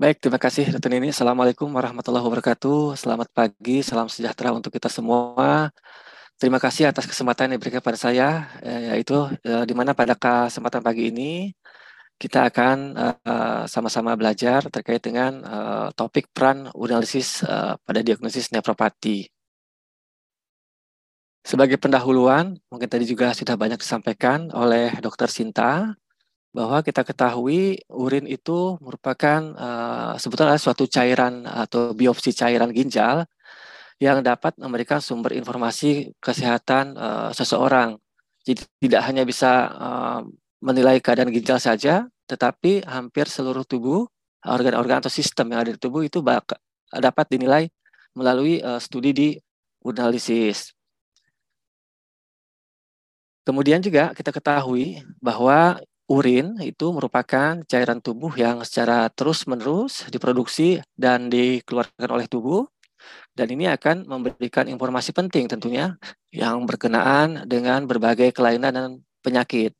Baik, terima kasih Dr. Nini. Assalamualaikum warahmatullahi wabarakatuh. Selamat pagi, salam sejahtera untuk kita semua. Terima kasih atas kesempatan yang diberikan pada saya, eh, yaitu eh, di mana pada kesempatan pagi ini kita akan eh, sama-sama belajar terkait dengan topik peran urinalysis pada diagnosis nefropati. Sebagai pendahuluan, mungkin tadi juga sudah banyak disampaikan oleh Dr. Sinta, bahwa kita ketahui urin itu merupakan uh, sebetulnya suatu cairan atau biopsi cairan ginjal yang dapat memberikan sumber informasi kesehatan uh, seseorang. Jadi tidak hanya bisa uh, menilai keadaan ginjal saja, tetapi hampir seluruh tubuh, organ-organ atau sistem yang ada di tubuh itu dapat dinilai melalui uh, studi di urinalysis. Kemudian juga kita ketahui bahwa urin itu merupakan cairan tubuh yang secara terus-menerus diproduksi dan dikeluarkan oleh tubuh dan ini akan memberikan informasi penting tentunya yang berkenaan dengan berbagai kelainan dan penyakit.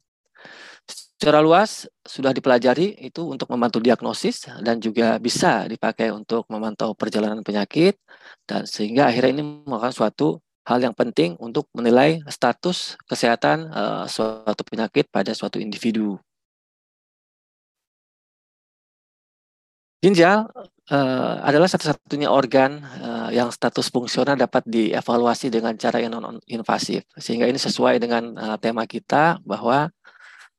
Secara luas sudah dipelajari itu untuk membantu diagnosis dan juga bisa dipakai untuk memantau perjalanan penyakit dan sehingga akhirnya ini merupakan suatu hal yang penting untuk menilai status kesehatan uh, suatu penyakit pada suatu individu. Ginjal uh, adalah satu-satunya organ uh, yang status fungsional dapat dievaluasi dengan cara yang non-invasif. Sehingga ini sesuai dengan uh, tema kita bahwa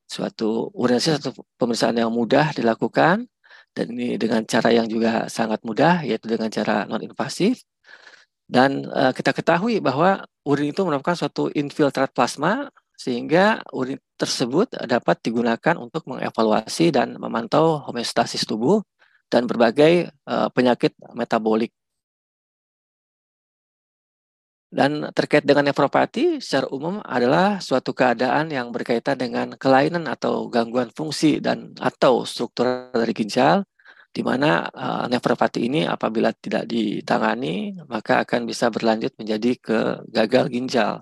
suatu urinasi satu pemeriksaan yang mudah dilakukan dan ini dengan cara yang juga sangat mudah yaitu dengan cara non-invasif dan uh, kita ketahui bahwa urin itu merupakan suatu infiltrat plasma sehingga urin tersebut dapat digunakan untuk mengevaluasi dan memantau homeostasis tubuh dan berbagai uh, penyakit metabolik. Dan terkait dengan nefropati secara umum adalah suatu keadaan yang berkaitan dengan kelainan atau gangguan fungsi dan atau struktur dari ginjal di mana uh, nefropati ini apabila tidak ditangani maka akan bisa berlanjut menjadi ke gagal ginjal.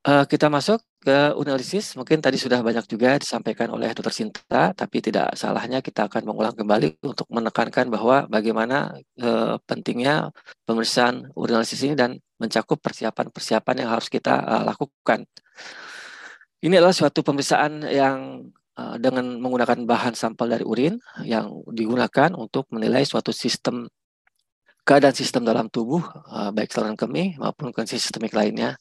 Uh, kita masuk ke analisis. Mungkin tadi sudah banyak juga disampaikan oleh Dr. Sinta, tapi tidak salahnya kita akan mengulang kembali untuk menekankan bahwa bagaimana uh, pentingnya pemeriksaan urinalisis ini dan mencakup persiapan-persiapan yang harus kita uh, lakukan. Ini adalah suatu pemeriksaan yang dengan menggunakan bahan sampel dari urin yang digunakan untuk menilai suatu sistem keadaan sistem dalam tubuh uh, baik saluran kemih maupun kondisi sistemik lainnya.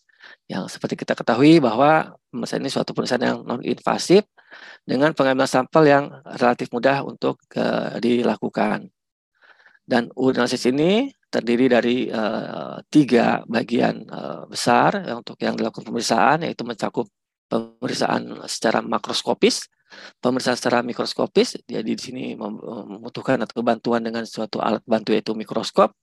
Yang seperti kita ketahui bahwa pemeriksaan ini suatu pemeriksaan yang non invasif dengan pengambilan sampel yang relatif mudah untuk uh, dilakukan. Dan urinalisis ini terdiri dari tiga bagian besar untuk yang dilakukan pemeriksaan yaitu mencakup pemeriksaan secara makroskopis pemeriksaan secara mikroskopis, jadi di sini membutuhkan atau bantuan dengan suatu alat bantu yaitu mikroskop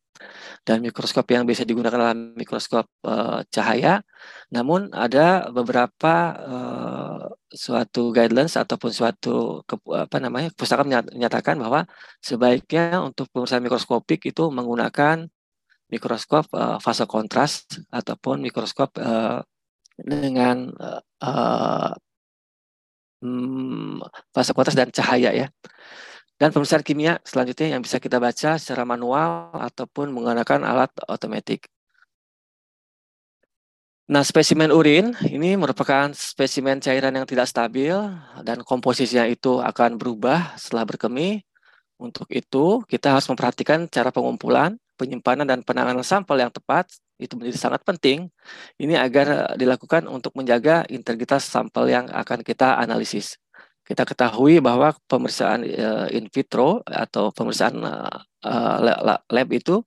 dan mikroskop yang bisa digunakan dalam mikroskop uh, cahaya. Namun ada beberapa uh, suatu guidelines ataupun suatu ke, apa namanya pustaka menyatakan bahwa sebaiknya untuk pemeriksaan mikroskopik itu menggunakan mikroskop uh, fase kontras ataupun mikroskop dengan hmm, fase kontras dan cahaya ya. Dan pemeriksaan kimia selanjutnya yang bisa kita baca secara manual ataupun menggunakan alat otomatis. Nah, spesimen urin ini merupakan spesimen cairan yang tidak stabil dan komposisinya itu akan berubah setelah berkemih. Untuk itu, kita harus memperhatikan cara pengumpulan, penyimpanan, dan penanganan sampel yang tepat itu menjadi sangat penting ini agar dilakukan untuk menjaga integritas sampel yang akan kita analisis. Kita ketahui bahwa pemeriksaan uh, in vitro atau pemeriksaan uh, lab itu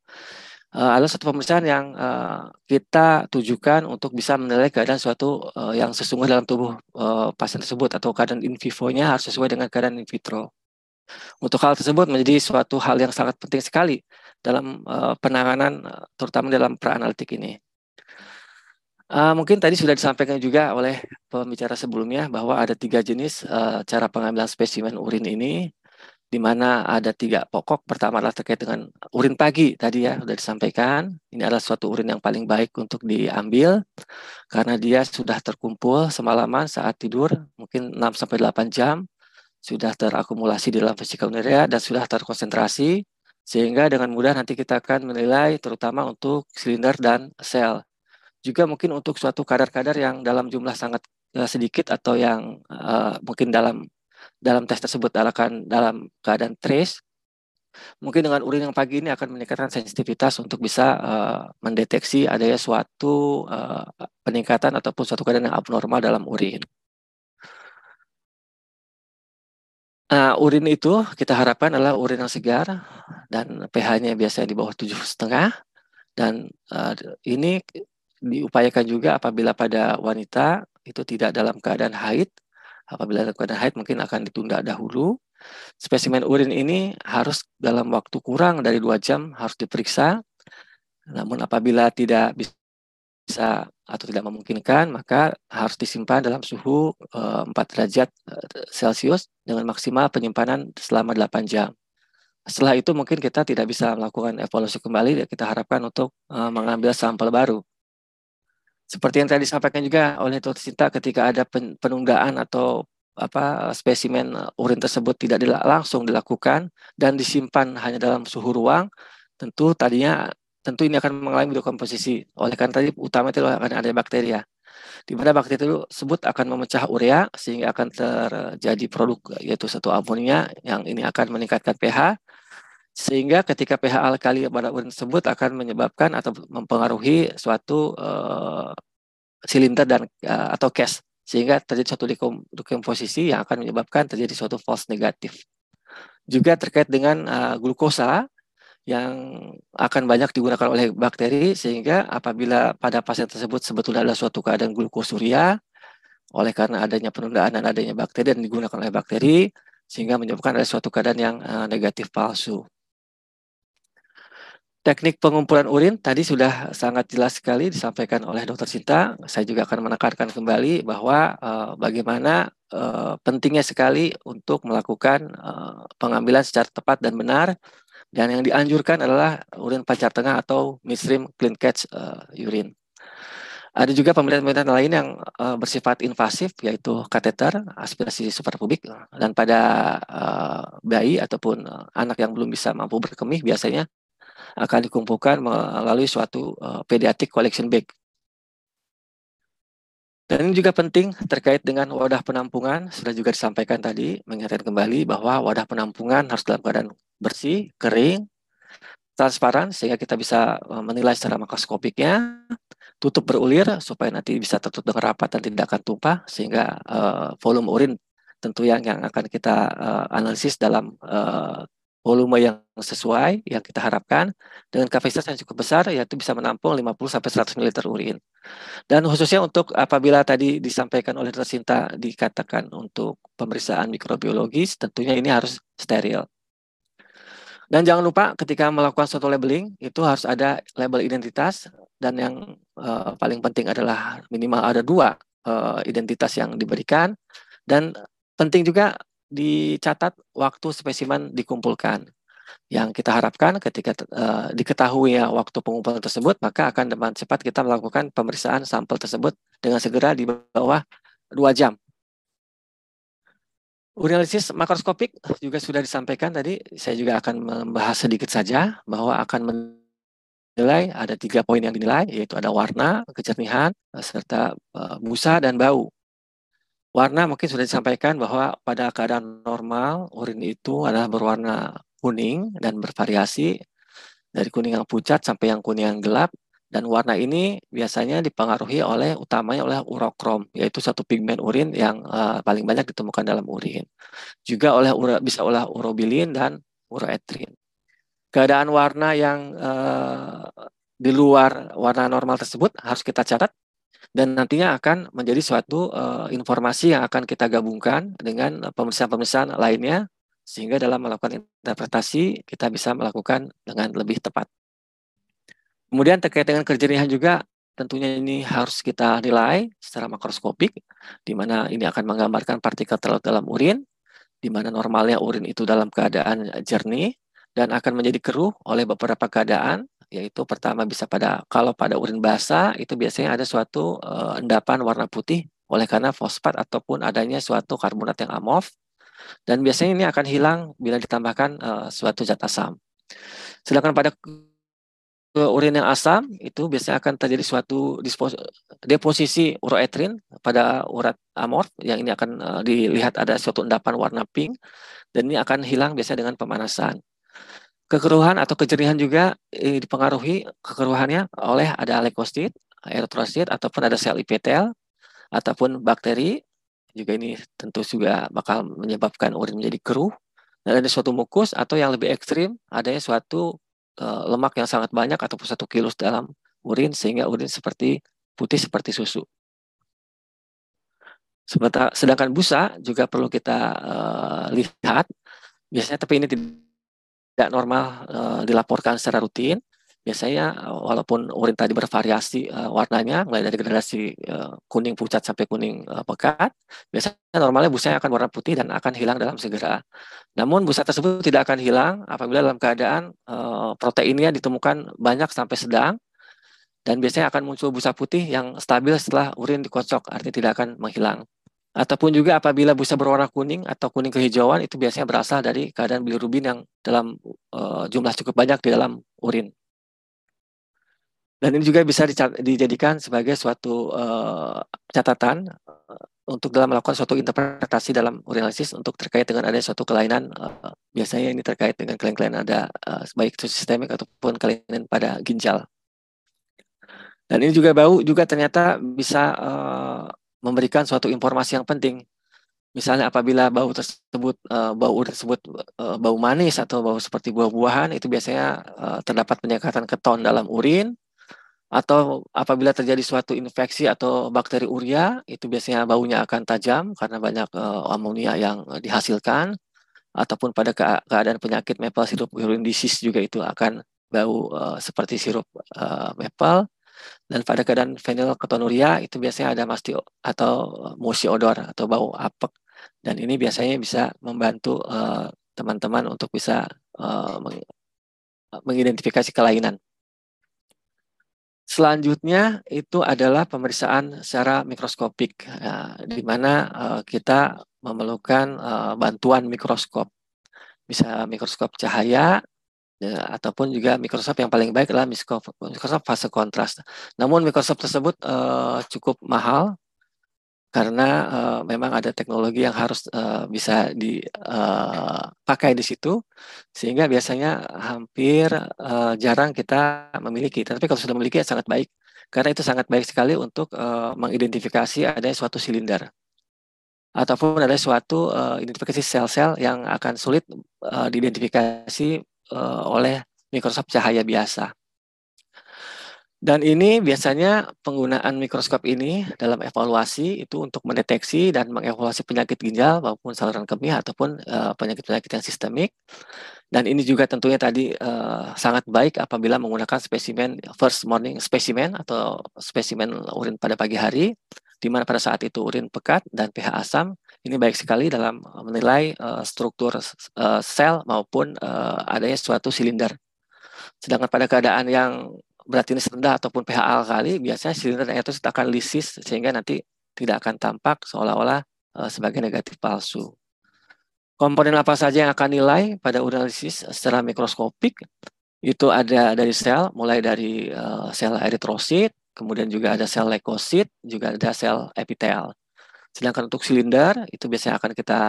adalah satu pemeriksaan yang kita tujukan untuk bisa menilai keadaan suatu yang sesungguhnya dalam tubuh uh, pasien tersebut atau keadaan in vivo-nya harus sesuai dengan keadaan in vitro. Untuk hal tersebut menjadi suatu hal yang sangat penting sekali dalam uh, penanganan terutama dalam praanalitik ini. Uh, mungkin tadi sudah disampaikan juga oleh pembicara sebelumnya bahwa ada tiga jenis uh, cara pengambilan spesimen urin ini, di mana ada tiga pokok. Pertama adalah terkait dengan urin pagi tadi ya sudah disampaikan. Ini adalah suatu urin yang paling baik untuk diambil karena dia sudah terkumpul semalaman saat tidur mungkin 6 sampai 8 jam sudah terakumulasi di dalam vesikel urea dan sudah terkonsentrasi sehingga dengan mudah nanti kita akan menilai terutama untuk silinder dan sel. Juga mungkin untuk suatu kadar-kadar yang dalam jumlah sangat uh, sedikit atau yang uh, mungkin dalam dalam tes tersebut akan dalam keadaan trace mungkin dengan urin yang pagi ini akan meningkatkan sensitivitas untuk bisa uh, mendeteksi adanya suatu uh, peningkatan ataupun suatu keadaan yang abnormal dalam urin. Nah, urin itu kita harapkan adalah urin yang segar dan pH-nya biasanya di bawah tujuh setengah dan uh, ini diupayakan juga apabila pada wanita itu tidak dalam keadaan haid. Apabila dalam keadaan haid mungkin akan ditunda dahulu Spesimen urin ini harus dalam waktu kurang dari dua jam harus diperiksa. Namun apabila tidak bisa atau tidak memungkinkan, maka harus disimpan dalam suhu 4 eh, derajat eh, Celcius dengan maksimal penyimpanan selama 8 jam. Setelah itu mungkin kita tidak bisa melakukan evaluasi kembali, dan kita harapkan untuk eh, mengambil sampel baru. Seperti yang tadi disampaikan juga oleh Dr. Sinta ketika ada penundaan atau apa spesimen uh, urin tersebut tidak langsung dilakukan dan disimpan hanya dalam suhu ruang, tentu tadinya tentu ini akan mengalami dekomposisi. Oleh karena tadi utama itu akan ada bakteria. Di mana bakteri tersebut akan memecah urea sehingga akan terjadi produk yaitu satu amonia yang ini akan meningkatkan pH sehingga ketika pH alkali pada urin tersebut akan menyebabkan atau mempengaruhi suatu uh, silinder dan uh, atau case sehingga terjadi suatu dekomposisi yang akan menyebabkan terjadi suatu false negatif. Juga terkait dengan uh, glukosa yang akan banyak digunakan oleh bakteri sehingga apabila pada pasien tersebut sebetulnya ada suatu keadaan glukosuria oleh karena adanya penundaan dan adanya bakteri dan digunakan oleh bakteri sehingga menyebabkan ada suatu keadaan yang uh, negatif palsu. Teknik pengumpulan urin tadi sudah sangat jelas sekali disampaikan oleh Dr. Sinta. Saya juga akan menekankan kembali bahwa uh, bagaimana uh, pentingnya sekali untuk melakukan pengambilan secara tepat dan benar. Dan yang dianjurkan adalah urin pancar tengah atau midstream clean catch uh, urine. Ada juga pemeriksaan-pemeriksaan lain yang uh, bersifat invasif, yaitu kateter, aspirasi suprapubik, dan pada uh, bayi ataupun anak yang belum bisa mampu berkemih, biasanya akan dikumpulkan melalui suatu uh, pediatric collection bag. Dan ini juga penting terkait dengan wadah penampungan, sudah juga disampaikan tadi, mengingatkan kembali bahwa wadah penampungan harus dalam keadaan bersih, kering, transparan, sehingga kita bisa eh, menilai secara makroskopiknya, tutup berulir, supaya nanti bisa tertutup dengan rapat dan tidak akan tumpah, sehingga uh, volume urin tentu yang, yang akan kita uh, analisis dalam uh, volume yang sesuai yang kita harapkan dengan kapasitas yang cukup besar yaitu bisa menampung 50 sampai 100 ml urin. Dan khususnya untuk apabila tadi disampaikan oleh tersinta dikatakan untuk pemeriksaan mikrobiologis tentunya ini harus steril. Dan jangan lupa ketika melakukan suatu labeling itu harus ada label identitas dan yang uh, paling penting adalah minimal ada dua uh, identitas yang diberikan dan penting juga dicatat waktu spesimen dikumpulkan. Yang kita harapkan ketika uh, diketahui ya waktu pengumpulan tersebut, maka akan dengan cepat kita melakukan pemeriksaan sampel tersebut dengan segera di bawah dua jam. Urinalisis makroskopik juga sudah disampaikan tadi, saya juga akan membahas sedikit saja bahwa akan menilai ada tiga poin yang dinilai, yaitu ada warna, kejernihan, serta uh, busa dan bau. Warna mungkin sudah disampaikan bahwa pada keadaan normal urin itu adalah berwarna kuning dan bervariasi dari kuning yang pucat sampai yang kuning yang gelap dan warna ini biasanya dipengaruhi oleh utamanya oleh urokrom yaitu satu pigmen urin yang uh, paling banyak ditemukan dalam urin. Juga oleh ura, bisa oleh urobilin dan uroetrin. Keadaan warna yang uh, di luar warna normal tersebut harus kita catat dan nantinya akan menjadi suatu uh, informasi yang akan kita gabungkan dengan pemeriksaan-pemeriksaan lainnya sehingga dalam melakukan interpretasi kita bisa melakukan dengan lebih tepat. Kemudian terkait dengan kejernihan juga tentunya ini harus kita nilai secara makroskopik di mana ini akan menggambarkan partikel terlalu dalam urin di mana normalnya urin itu dalam keadaan jernih dan akan menjadi keruh oleh beberapa keadaan yaitu pertama bisa pada kalau pada urin basah itu biasanya ada suatu uh, endapan warna putih oleh karena fosfat ataupun adanya suatu karbonat yang amorf Dan biasanya ini akan hilang bila ditambahkan uh, suatu zat asam. Sedangkan pada urin yang asam itu biasanya akan terjadi suatu deposisi uroetrin pada urat amorf yang ini akan uh, dilihat ada suatu endapan warna pink dan ini akan hilang biasanya dengan pemanasan. Kekeruhan atau kejerihan juga eh, dipengaruhi kekeruhannya oleh ada leukosit, eritrosit ataupun ada sel epitel ataupun bakteri juga ini tentu juga bakal menyebabkan urin menjadi keruh dan ada suatu mukus atau yang lebih ekstrim adanya suatu lemak yang sangat banyak ataupun satu kilo dalam urin sehingga urin seperti putih seperti susu. Sedangkan busa juga perlu kita uh, lihat biasanya tapi ini tidak normal uh, dilaporkan secara rutin biasanya walaupun urin tadi bervariasi uh, warnanya mulai dari gradasi uh, kuning pucat sampai kuning uh, pekat biasanya normalnya busanya akan warna putih dan akan hilang dalam segera. Namun busa tersebut tidak akan hilang apabila dalam keadaan uh, proteinnya ditemukan banyak sampai sedang dan biasanya akan muncul busa putih yang stabil setelah urin dikocok artinya tidak akan menghilang. Ataupun juga apabila busa berwarna kuning atau kuning kehijauan itu biasanya berasal dari keadaan bilirubin yang dalam uh, jumlah cukup banyak di dalam urin dan ini juga bisa dijadikan sebagai suatu uh, catatan uh, untuk dalam melakukan suatu interpretasi dalam urinalisis untuk terkait dengan ada suatu kelainan uh, biasanya ini terkait dengan kelainan-kelainan ada uh, baik itu sistemik ataupun kelainan pada ginjal. Dan ini juga bau juga ternyata bisa uh, memberikan suatu informasi yang penting. Misalnya apabila bau tersebut uh, bau tersebut uh, bau manis atau bau seperti buah-buahan itu biasanya uh, terdapat penyekatan keton dalam urin atau apabila terjadi suatu infeksi atau bakteri urea itu biasanya baunya akan tajam karena banyak uh, amonia yang dihasilkan. Ataupun pada keadaan penyakit maple syrup urine disease juga itu akan bau uh, seperti sirup uh, maple. Dan pada keadaan fenilketonuria itu biasanya ada masti atau musi odor atau bau apek. Dan ini biasanya bisa membantu teman-teman uh, untuk bisa uh, mengidentifikasi kelainan. Selanjutnya itu adalah pemeriksaan secara mikroskopik, ya, di mana uh, kita memerlukan uh, bantuan mikroskop, bisa mikroskop cahaya ya, ataupun juga mikroskop yang paling baik adalah mikroskop, fase kontras. Namun mikroskop tersebut uh, cukup mahal karena uh, memang ada teknologi yang harus uh, bisa dipakai uh, di situ sehingga biasanya hampir uh, jarang kita memiliki. Tapi kalau sudah memiliki ya sangat baik. Karena itu sangat baik sekali untuk uh, mengidentifikasi ada suatu silinder. Ataupun ada suatu uh, identifikasi sel-sel yang akan sulit uh, diidentifikasi uh, oleh mikroskop cahaya biasa. Dan ini biasanya penggunaan mikroskop ini dalam evaluasi itu untuk mendeteksi dan mengevaluasi penyakit ginjal maupun saluran kemih ataupun eh, penyakit-penyakit yang sistemik. Dan ini juga tentunya tadi uh, sangat baik apabila menggunakan spesimen first morning spesimen atau spesimen urin pada pagi hari, di mana pada saat itu urin pekat dan pH asam. Ini baik sekali dalam menilai uh, struktur uh, sel maupun adanya suatu silinder. Sedangkan pada keadaan yang berat jenis rendah ataupun pH alkali, biasanya silinder elektrosit akan lisis sehingga nanti tidak akan tampak seolah-olah uh, sebagai negatif palsu. Komponen apa saja yang akan nilai pada urinalisis secara mikroskopik? Itu ada dari sel, mulai dari uh, sel eritrosit, kemudian juga ada sel leukosit, juga ada sel epitel. Sedangkan untuk silinder, itu biasanya akan kita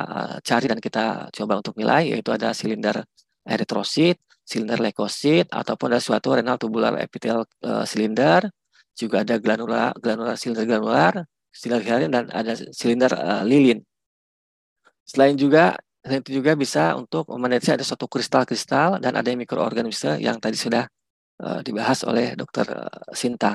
uh, cari dan kita coba untuk nilai, yaitu ada silinder eritrosit, silinder leukosit ataupun ada suatu renal tubular epitel uh, silinder, juga ada glanula glanula silinder granular, silinder hyaline dan ada silinder uh, lilin. Selain juga selain itu juga bisa untuk mendeteksi ada suatu kristal-kristal dan ada mikroorganisme yang tadi sudah uh, dibahas oleh Dr. Sinta.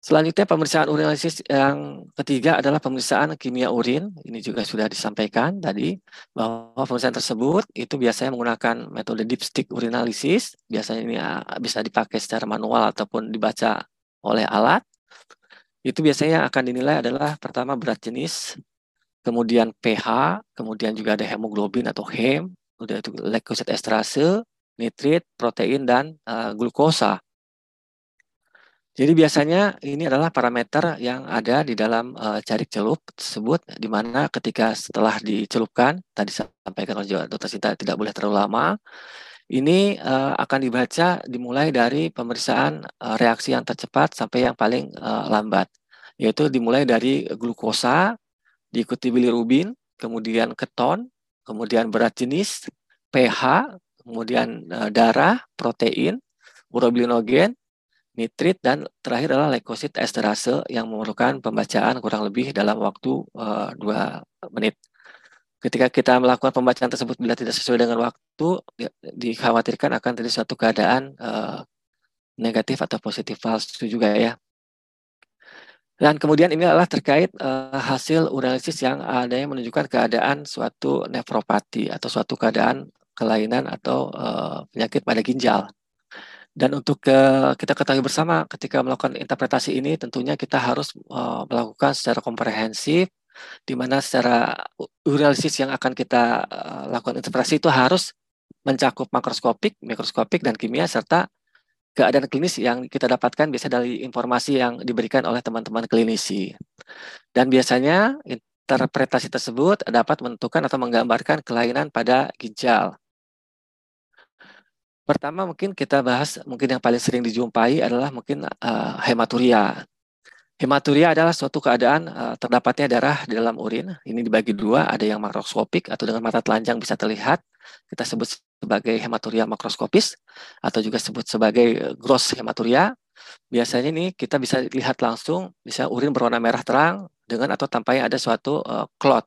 Selanjutnya pemeriksaan urinalisis yang ketiga adalah pemeriksaan kimia urin. Ini juga sudah disampaikan tadi bahwa pemeriksaan tersebut itu biasanya menggunakan metode dipstick urinalisis. Biasanya ini ah, bisa dipakai secara manual ataupun dibaca oleh alat. Itu biasanya akan dinilai adalah pertama berat jenis, kemudian pH, kemudian juga ada hemoglobin atau hem, kemudian itu leukosit estrase, nitrit, protein dan uh, glukosa. Jadi biasanya ini adalah parameter yang ada di dalam uh, jarik celup tersebut, di mana ketika setelah dicelupkan, tadi sampaikan oleh Dr. Sinta tidak boleh terlalu lama, ini uh, akan dibaca dimulai dari pemeriksaan uh, reaksi yang tercepat sampai yang paling uh, lambat, yaitu dimulai dari glukosa, diikuti bilirubin, kemudian keton, kemudian berat jenis, pH, kemudian uh, darah, protein, urobilinogen, nitrit, dan terakhir adalah leukosit esterase yang memerlukan pembacaan kurang lebih dalam waktu uh, dua menit. Ketika kita melakukan pembacaan tersebut bila tidak sesuai dengan waktu, di, dikhawatirkan akan terjadi suatu keadaan uh, negatif atau positif palsu juga ya. Dan kemudian ini adalah terkait uh, hasil urinalysis yang ada yang menunjukkan keadaan suatu nefropati atau suatu keadaan kelainan atau uh, penyakit pada ginjal. Dan untuk ke, kita ketahui bersama ketika melakukan interpretasi ini tentunya kita harus uh, melakukan secara komprehensif di mana secara urinalysis yang akan kita uh, lakukan interpretasi itu harus mencakup makroskopik, mikroskopik dan kimia serta keadaan klinis yang kita dapatkan biasa dari informasi yang diberikan oleh teman-teman klinisi. Dan biasanya interpretasi tersebut dapat menentukan atau menggambarkan kelainan pada ginjal. Pertama mungkin kita bahas mungkin yang paling sering dijumpai adalah mungkin uh, hematuria. Hematuria adalah suatu keadaan uh, terdapatnya darah di dalam urin. Ini dibagi dua, ada yang makroskopik atau dengan mata telanjang bisa terlihat. Kita sebut sebagai hematuria makroskopis atau juga sebut sebagai gross hematuria. Biasanya ini kita bisa lihat langsung, bisa urin berwarna merah terang dengan atau tampaknya ada suatu uh, clot.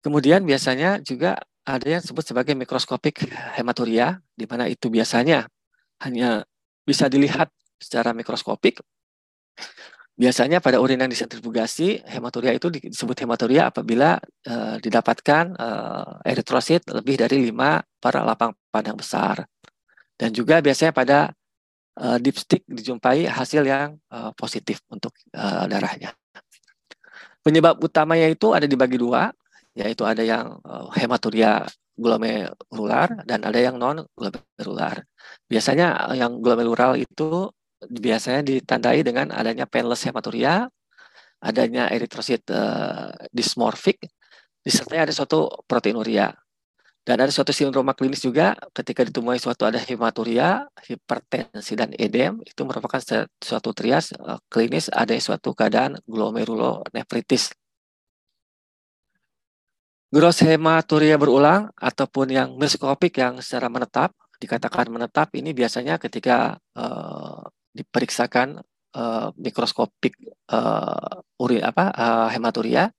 Kemudian biasanya juga ada yang disebut sebagai mikroskopik hematuria, di mana itu biasanya hanya bisa dilihat secara mikroskopik. Biasanya pada urin yang disentrifugasi, hematuria itu disebut hematuria apabila uh, didapatkan uh, eritrosit lebih dari 5 per lapang padang besar. Dan juga biasanya pada uh, dipstick dijumpai hasil yang uh, positif untuk uh, darahnya. Penyebab utamanya itu ada dibagi dua, yaitu ada yang uh, hematuria glomerular dan ada yang non glomerular. Biasanya eh, yang glomerular itu biasanya ditandai dengan adanya painless hematuria, adanya eritrosit uh, dysmorphic, disertai ada suatu proteinuria. Dan ada suatu sindroma klinis juga ketika ditemui suatu ada hematuria, hipertensi dan edem itu merupakan suatu trias klinis ada suatu keadaan glomerulonefritis Gross hematuria berulang ataupun yang mikroskopik yang secara menetap, dikatakan menetap ini biasanya ketika uh, diperiksakan uh, mikroskopik uh, uri apa uh, hematuria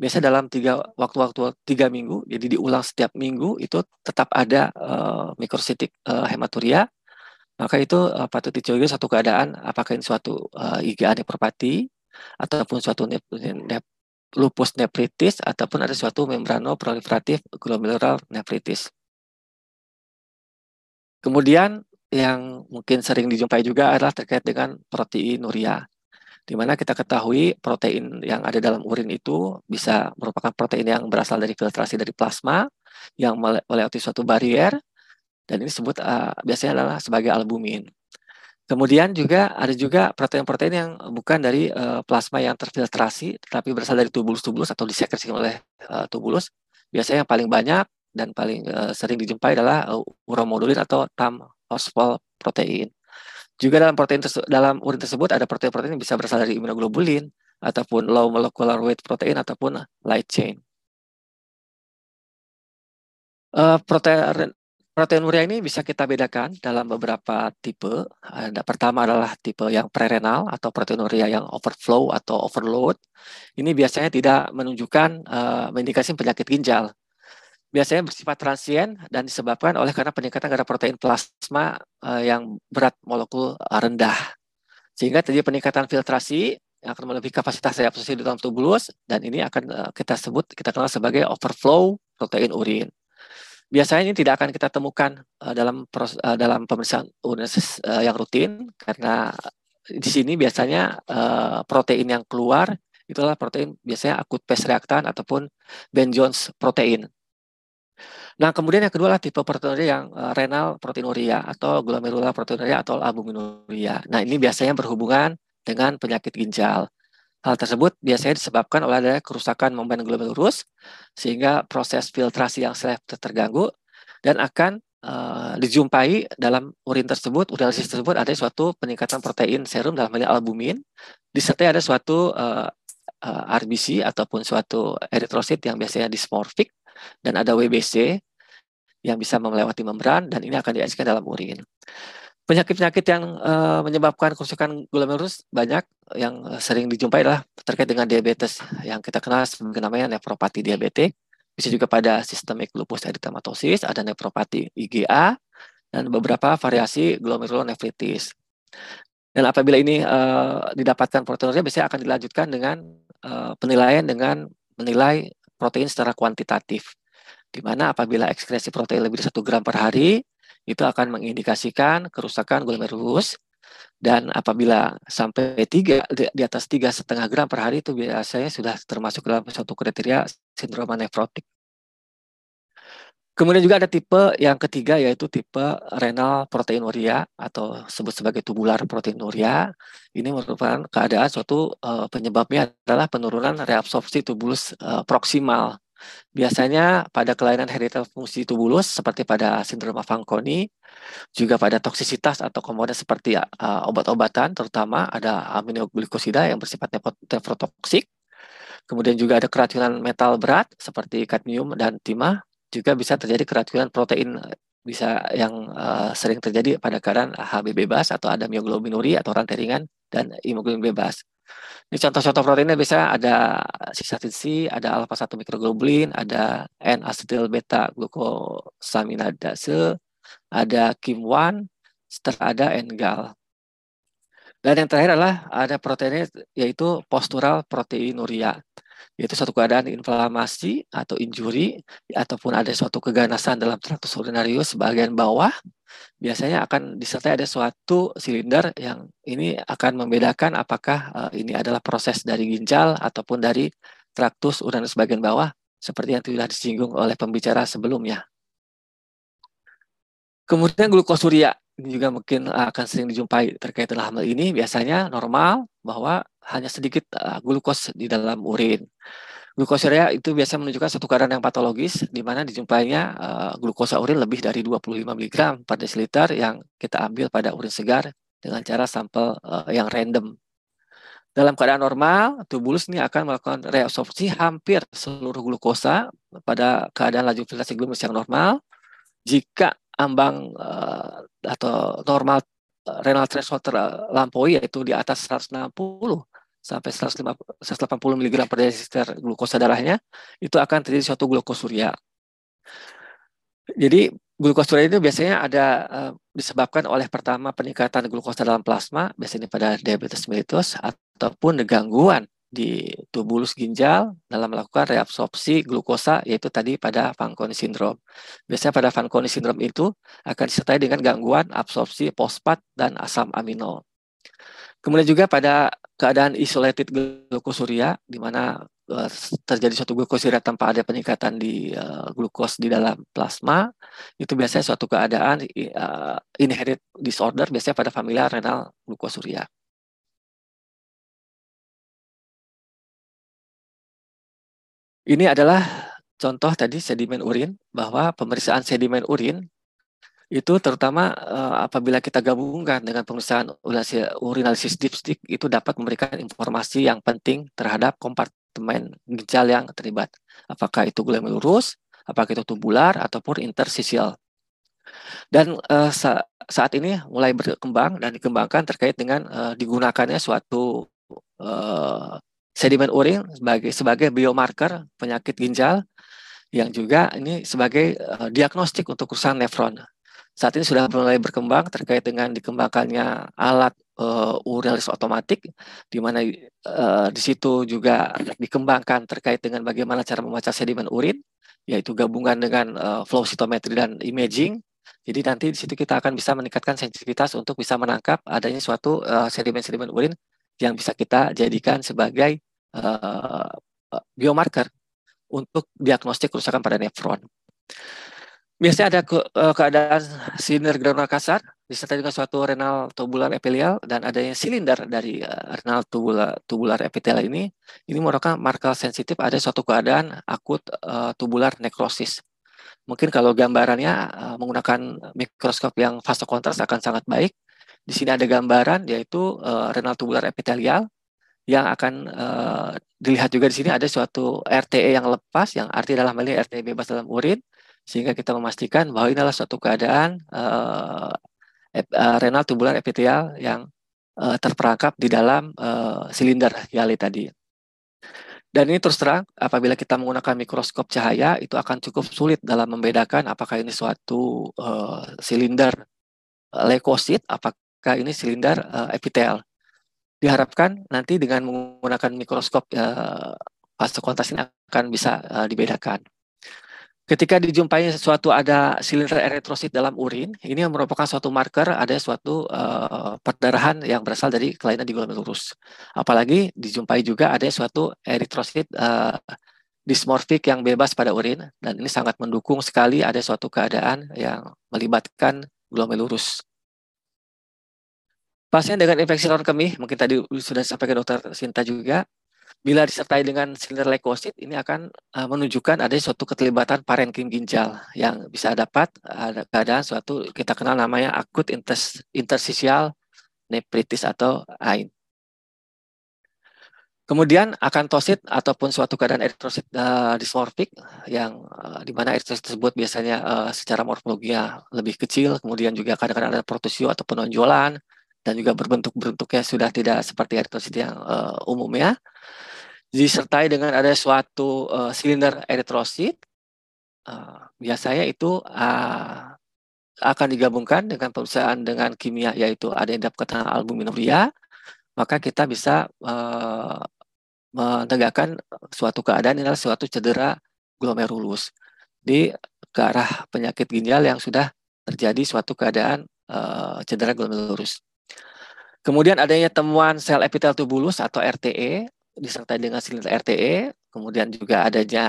biasa dalam tiga waktu-waktu tiga minggu jadi diulang setiap minggu itu tetap ada uh, mikrositik uh, hematuria. Maka itu uh, patut dicurigai satu keadaan apakah ini suatu uh, IgA nefropati ataupun suatu nep, lupus nephritis ataupun ada suatu membrano proliferatif glomerular nephritis. Kemudian yang mungkin sering dijumpai juga adalah terkait dengan proteinuria, di mana kita ketahui protein yang ada dalam urin itu bisa merupakan protein yang berasal dari filtrasi dari plasma yang melewati suatu barrier dan ini disebut uh, biasanya adalah sebagai albumin. Kemudian juga ada juga protein-protein yang bukan dari uh, plasma yang terfiltrasi, tetapi berasal dari tubulus-tubulus atau disekresikan oleh uh, tubulus. Biasanya yang paling banyak dan paling uh, sering dijumpai adalah uh, uromodulin atau tam protein. Juga dalam protein dalam urin tersebut ada protein-protein yang bisa berasal dari immunoglobulin ataupun low molecular weight protein ataupun light chain. Uh, protein Proteinuria ini bisa kita bedakan dalam beberapa tipe. Ada pertama adalah tipe yang prerenal atau proteinuria yang overflow atau overload. Ini biasanya tidak menunjukkan uh, mengindikasi penyakit ginjal. Biasanya bersifat transien dan disebabkan oleh karena peningkatan kadar protein plasma uh, yang berat molekul rendah. Sehingga terjadi peningkatan filtrasi yang akan melebihi kapasitas reabsorpsi di dalam tubulus dan ini akan uh, kita sebut kita kenal sebagai overflow protein urin. Biasanya ini tidak akan kita temukan uh, dalam proses, uh, dalam pemeriksaan urinalysis uh, yang rutin karena di sini biasanya uh, protein yang keluar itulah protein biasanya akut phase reaktan ataupun Ben Jones protein. Nah, kemudian yang kedua adalah tipe proteinuria yang uh, renal proteinuria atau glomerular proteinuria atau albuminuria. Nah, ini biasanya berhubungan dengan penyakit ginjal. Hal tersebut biasanya disebabkan oleh adanya kerusakan membrana glomerulus sehingga proses filtrasi yang selektif terganggu dan akan uh, dijumpai dalam urin tersebut, urinalysis tersebut ada suatu peningkatan protein serum dalam hal albumin, disertai ada suatu uh, uh, RBC ataupun suatu eritrosit yang biasanya dysmorphic dan ada WBC yang bisa melewati membran dan ini akan diaksikan dalam urin. Penyakit-penyakit yang uh, menyebabkan kerusakan glomerulus banyak yang sering dijumpai adalah terkait dengan diabetes yang kita kenal sebagai namanya nefropati diabetik. Bisa juga pada sistemik lupus eritematosis, ada nefropati IgA, dan beberapa variasi glomerulonefritis. Dan apabila ini uh, didapatkan proteinuria, biasanya akan dilanjutkan dengan uh, penilaian dengan menilai protein secara kuantitatif. Di mana apabila ekskresi protein lebih dari 1 gram per hari, itu akan mengindikasikan kerusakan glomerulus dan apabila sampai tiga di atas tiga setengah gram per hari itu biasanya sudah termasuk dalam suatu kriteria sindrom nefrotik. Kemudian juga ada tipe yang ketiga yaitu tipe renal proteinuria atau sebut sebagai tubular proteinuria. Ini merupakan keadaan suatu uh, penyebabnya adalah penurunan reabsorpsi tubulus uh, proksimal Biasanya pada kelainan hereditary fungsi tubulus seperti pada sindrom Fanconi, juga pada toksisitas atau komponen seperti uh, obat-obatan, terutama ada aminoglikosida yang bersifat nefrotoksik. Kemudian juga ada keracunan metal berat seperti kadmium dan timah. Juga bisa terjadi keracunan protein bisa yang uh, sering terjadi pada keadaan HB bebas atau ada mioglobinuria atau rantai ringan dan hemoglobin bebas. Ini contoh-contoh proteinnya bisa ada sisatin C, ada alpha 1 mikroglobulin, ada N-asetil beta glukosaminadase, ada KIM1, setelah ada NGAL. Dan yang terakhir adalah ada proteinnya yaitu postural proteinuria, yaitu suatu keadaan inflamasi atau injury ataupun ada suatu keganasan dalam traktus urinarius bagian bawah biasanya akan disertai ada suatu silinder yang ini akan membedakan apakah uh, ini adalah proses dari ginjal ataupun dari traktus uranus bagian bawah seperti yang sudah disinggung oleh pembicara sebelumnya. Kemudian glukosuria juga mungkin akan sering dijumpai terkait dengan hal ini biasanya normal bahwa hanya sedikit uh, glukos di dalam urin. Glukosuria itu biasa menunjukkan satu keadaan yang patologis di mana dijumpainya uh, glukosa urin lebih dari 25 mg per desiliter yang kita ambil pada urin segar dengan cara sampel uh, yang random. Dalam keadaan normal, tubulus ini akan melakukan reabsorpsi hampir seluruh glukosa pada keadaan laju filtrasi glomerulus yang normal. Jika ambang uh, atau normal renal threshold terlampaui yaitu di atas 160 sampai 180 mg per desiliter glukosa darahnya, itu akan terjadi suatu glukosuria. Jadi glukosuria itu biasanya ada uh, disebabkan oleh pertama peningkatan glukosa dalam plasma, biasanya pada diabetes mellitus, ataupun gangguan di tubulus ginjal dalam melakukan reabsorpsi glukosa yaitu tadi pada Fanconi syndrome. Biasanya pada Fanconi syndrome itu akan disertai dengan gangguan absorpsi fosfat dan asam amino. Kemudian juga pada keadaan isolated glukosuria di mana uh, terjadi suatu glukosuria tanpa ada peningkatan di uh, glukos di dalam plasma itu biasanya suatu keadaan uh, inherit disorder biasanya pada familiar renal glukosuria. Ini adalah contoh tadi sedimen urin bahwa pemeriksaan sedimen urin itu terutama uh, apabila kita gabungkan dengan pemeriksaan urinalisis dipstick itu dapat memberikan informasi yang penting terhadap kompartemen ginjal yang terlibat. Apakah itu glomerulus, apakah itu tubular ataupun interstitial. Dan uh, sa saat ini mulai berkembang dan dikembangkan terkait dengan uh, digunakannya suatu uh, sedimen urin sebagai sebagai biomarker penyakit ginjal yang juga ini sebagai uh, diagnostik untuk kerusakan nefron saat ini sudah mulai berkembang terkait dengan dikembangkannya alat uh, uralis otomatik, di mana uh, di situ juga dikembangkan terkait dengan bagaimana cara membaca sedimen urin, yaitu gabungan dengan uh, flow cytometry dan imaging. Jadi nanti di situ kita akan bisa meningkatkan sensitivitas untuk bisa menangkap adanya suatu sedimen-sedimen uh, urin yang bisa kita jadikan sebagai uh, biomarker untuk diagnostik kerusakan pada nefron. Biasanya ada ke, uh, keadaan silinder granular kasar disertai dengan suatu renal tubular epitelial dan adanya silinder dari uh, renal tubular, tubular epitelial ini. Ini merupakan marker sensitif ada suatu keadaan akut uh, tubular nekrosis. Mungkin kalau gambarannya uh, menggunakan mikroskop yang fase kontras akan sangat baik. Di sini ada gambaran yaitu uh, renal tubular epitelial yang akan uh, dilihat juga di sini ada suatu RTE yang lepas yang arti dalam hal ini RTE bebas dalam urin sehingga kita memastikan bahwa ini adalah suatu keadaan uh, renal tubular epitelial yang uh, terperangkap di dalam uh, silinder Yali tadi. Dan ini terus terang, apabila kita menggunakan mikroskop cahaya, itu akan cukup sulit dalam membedakan apakah ini suatu uh, silinder leukosit, apakah ini silinder uh, epitel. Diharapkan nanti dengan menggunakan mikroskop uh, fase kontras ini akan bisa uh, dibedakan. Ketika dijumpai sesuatu ada silinder eritrosit dalam urin, ini merupakan suatu marker ada suatu uh, perdarahan yang berasal dari kelainan di glomerulus. Apalagi dijumpai juga ada suatu eritrosit uh, dismorfik yang bebas pada urin dan ini sangat mendukung sekali ada suatu keadaan yang melibatkan glomerulus. Pasien dengan infeksi saluran kemih, mungkin tadi sudah disampaikan dokter Sinta juga, Bila disertai dengan silinder leukosit, ini akan uh, menunjukkan ada suatu keterlibatan parenkim ginjal yang bisa dapat ada keadaan suatu kita kenal namanya akut inters, interstitial nephritis atau AIN. Kemudian akantosit ataupun suatu keadaan eritrosit uh, yang uh, di mana eritrosit tersebut biasanya uh, secara morfologinya lebih kecil, kemudian juga kadang-kadang ada protusio atau penonjolan dan juga berbentuk-bentuknya sudah tidak seperti eritrosit yang uh, umumnya disertai dengan ada suatu uh, silinder eritrosit, uh, biasanya itu uh, akan digabungkan dengan perusahaan dengan kimia yaitu adendap ketana albuminuria, maka kita bisa uh, menegakkan suatu keadaan adalah suatu cedera glomerulus di ke arah penyakit ginjal yang sudah terjadi suatu keadaan uh, cedera glomerulus. Kemudian adanya temuan sel epitel tubulus atau RTE disertai dengan silinder RTE, kemudian juga adanya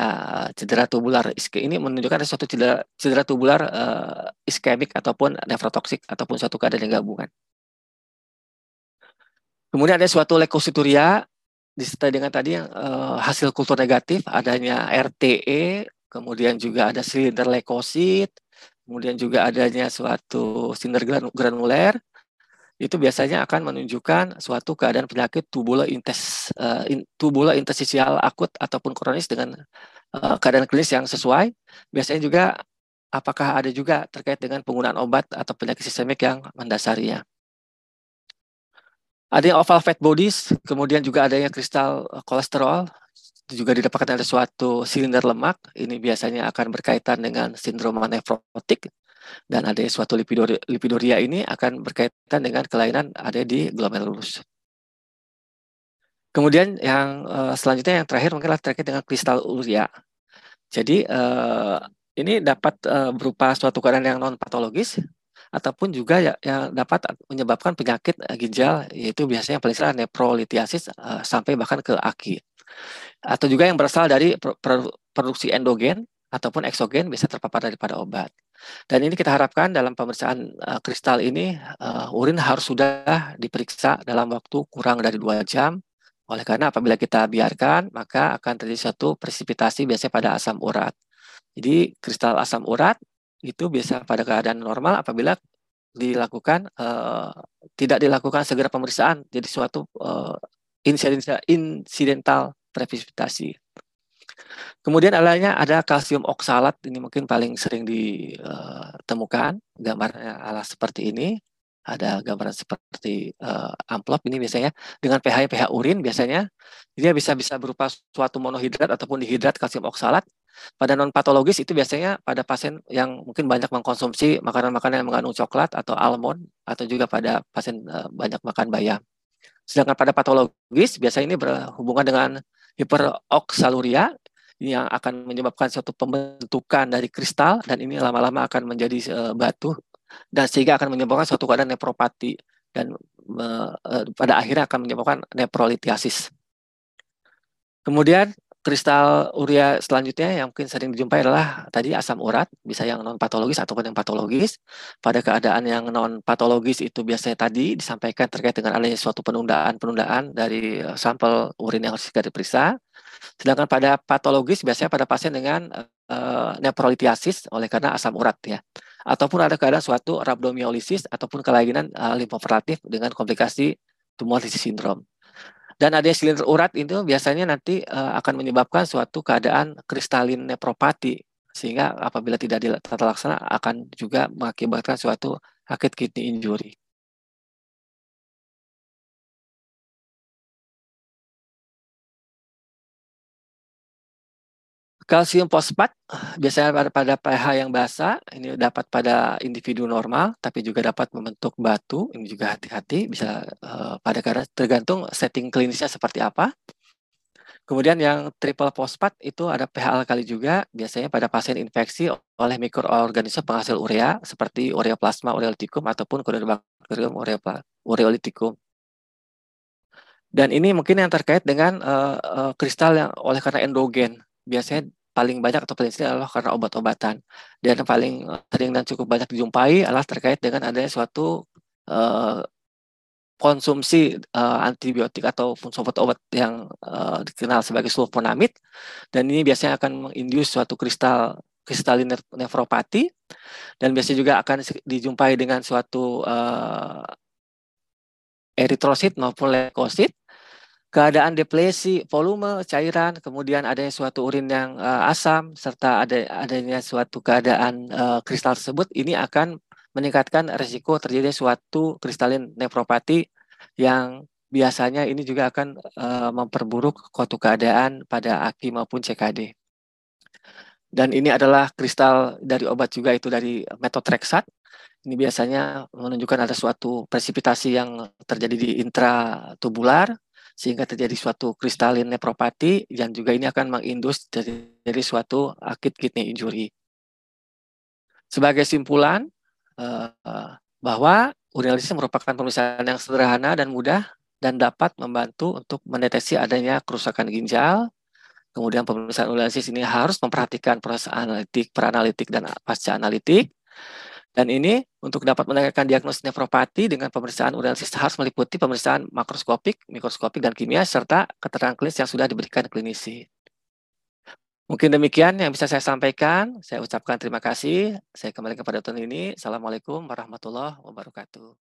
cedera tubular iske ini menunjukkan ada suatu cedera, cedera tubular uh, iskemik ataupun nefrotoksik ataupun suatu keadaan yang gabungan. Kemudian ada suatu leukosituria disertai dengan tadi yang uh, hasil kultur negatif adanya RTE, kemudian juga ada silinder leukosit, kemudian juga adanya suatu silinder granuler, itu biasanya akan menunjukkan suatu keadaan penyakit tubulointes uh, in, tubulointestinal akut ataupun kronis dengan uh, keadaan klinis yang sesuai. Biasanya juga apakah ada juga terkait dengan penggunaan obat atau penyakit sistemik yang mendasarinya. Ada yang oval fat bodies, kemudian juga adanya kristal eh, kolesterol, juga didapatkan dari suatu silinder lemak. Ini biasanya akan berkaitan dengan sindrom nefrotik dan ada suatu lipidoria, lipidoria ini akan berkaitan dengan kelainan ada di glomerulus. Kemudian yang uh, selanjutnya yang terakhir mungkin terkait dengan kristal urea. Jadi uh, ini dapat uh, berupa suatu keadaan yang non patologis ataupun juga ya, yang dapat menyebabkan penyakit ginjal yaitu biasanya yang paling sering neprolitiasis uh, sampai bahkan ke aki. Atau juga yang berasal dari produksi endogen ataupun eksogen bisa terpapar daripada obat. Dan ini kita harapkan dalam pemeriksaan uh, kristal ini uh, urin harus sudah diperiksa dalam waktu kurang dari dua jam. Oleh karena apabila kita biarkan maka akan terjadi satu presipitasi biasanya pada asam urat. Jadi kristal asam urat itu biasa pada keadaan normal apabila dilakukan uh, tidak dilakukan segera pemeriksaan jadi suatu uh, insidental presipitasi. Kemudian alanya ada kalsium oksalat, ini mungkin paling sering ditemukan, gambarnya ala seperti ini. Ada gambaran seperti uh, amplop ini biasanya dengan pH pH urin biasanya dia bisa bisa berupa suatu monohidrat ataupun dihidrat kalsium oksalat. Pada non patologis itu biasanya pada pasien yang mungkin banyak mengkonsumsi makanan-makanan yang mengandung coklat atau almond atau juga pada pasien uh, banyak makan bayam. Sedangkan pada patologis biasanya ini berhubungan dengan hiperoksaluria yang akan menyebabkan suatu pembentukan dari kristal dan ini lama-lama akan menjadi uh, batu dan sehingga akan menyebabkan suatu keadaan nepropati dan uh, pada akhirnya akan menyebabkan neprolitiasis. Kemudian kristal urea selanjutnya yang mungkin sering dijumpai adalah tadi asam urat, bisa yang non patologis ataupun yang patologis. Pada keadaan yang non patologis itu biasanya tadi disampaikan terkait dengan adanya suatu penundaan-penundaan dari eh, sampel urin yang harus diperiksa. Sedangkan pada patologis biasanya pada pasien dengan uh, nefrolitiasis oleh karena asam urat ya. Ataupun ada keadaan suatu rhabdomyolisis ataupun kelainan uh, limfoferatif dengan komplikasi tumor lisis sindrom. Dan ada silinder urat itu biasanya nanti uh, akan menyebabkan suatu keadaan kristalin nefropati sehingga apabila tidak ditata laksana akan juga mengakibatkan suatu akut kidney injury. Kalsium fosfat biasanya pada, pada pH yang basah ini dapat pada individu normal tapi juga dapat membentuk batu ini juga hati-hati bisa uh, pada karena tergantung setting klinisnya seperti apa. Kemudian yang triple fosfat itu ada pH alkali juga biasanya pada pasien infeksi oleh mikroorganisme penghasil urea seperti urea plasma ureolyticum ataupun Corynebacterium ureolyticum. Dan ini mungkin yang terkait dengan uh, uh, kristal yang oleh karena endogen biasanya paling banyak atau paling sering adalah karena obat-obatan. Dan paling eh, sering dan cukup banyak dijumpai adalah terkait dengan adanya suatu uh, konsumsi uh, antibiotik ataupun obat-obat yang uh, dikenal sebagai sulfonamid. Dan ini biasanya akan menginduce suatu kristal kristalin nefropati. Dan biasanya juga akan dijumpai dengan suatu uh, eritrosit maupun leukosit keadaan deplesi volume cairan, kemudian adanya suatu urin yang uh, asam serta ada adanya suatu keadaan uh, kristal tersebut ini akan meningkatkan risiko terjadinya suatu kristalin nefropati yang biasanya ini juga akan uh, memperburuk suatu keadaan pada AKI maupun CKD. Dan ini adalah kristal dari obat juga itu dari metotrexat. Ini biasanya menunjukkan ada suatu presipitasi yang terjadi di intratubular sehingga terjadi suatu kristalin nefropati dan juga ini akan mengindus dari, suatu akut kidney injury. Sebagai simpulan uh, bahwa urinalysis merupakan pemeriksaan yang sederhana dan mudah dan dapat membantu untuk mendeteksi adanya kerusakan ginjal. Kemudian pemeriksaan urinalysis ini harus memperhatikan proses analitik, peranalitik, dan pasca analitik. Dan ini untuk dapat menegakkan diagnosis nefropati dengan pemeriksaan urinalysis harus meliputi pemeriksaan makroskopik, mikroskopik, dan kimia, serta keterangan klinis yang sudah diberikan klinisi. Mungkin demikian yang bisa saya sampaikan. Saya ucapkan terima kasih. Saya kembali kepada tahun ini. Assalamualaikum warahmatullahi wabarakatuh.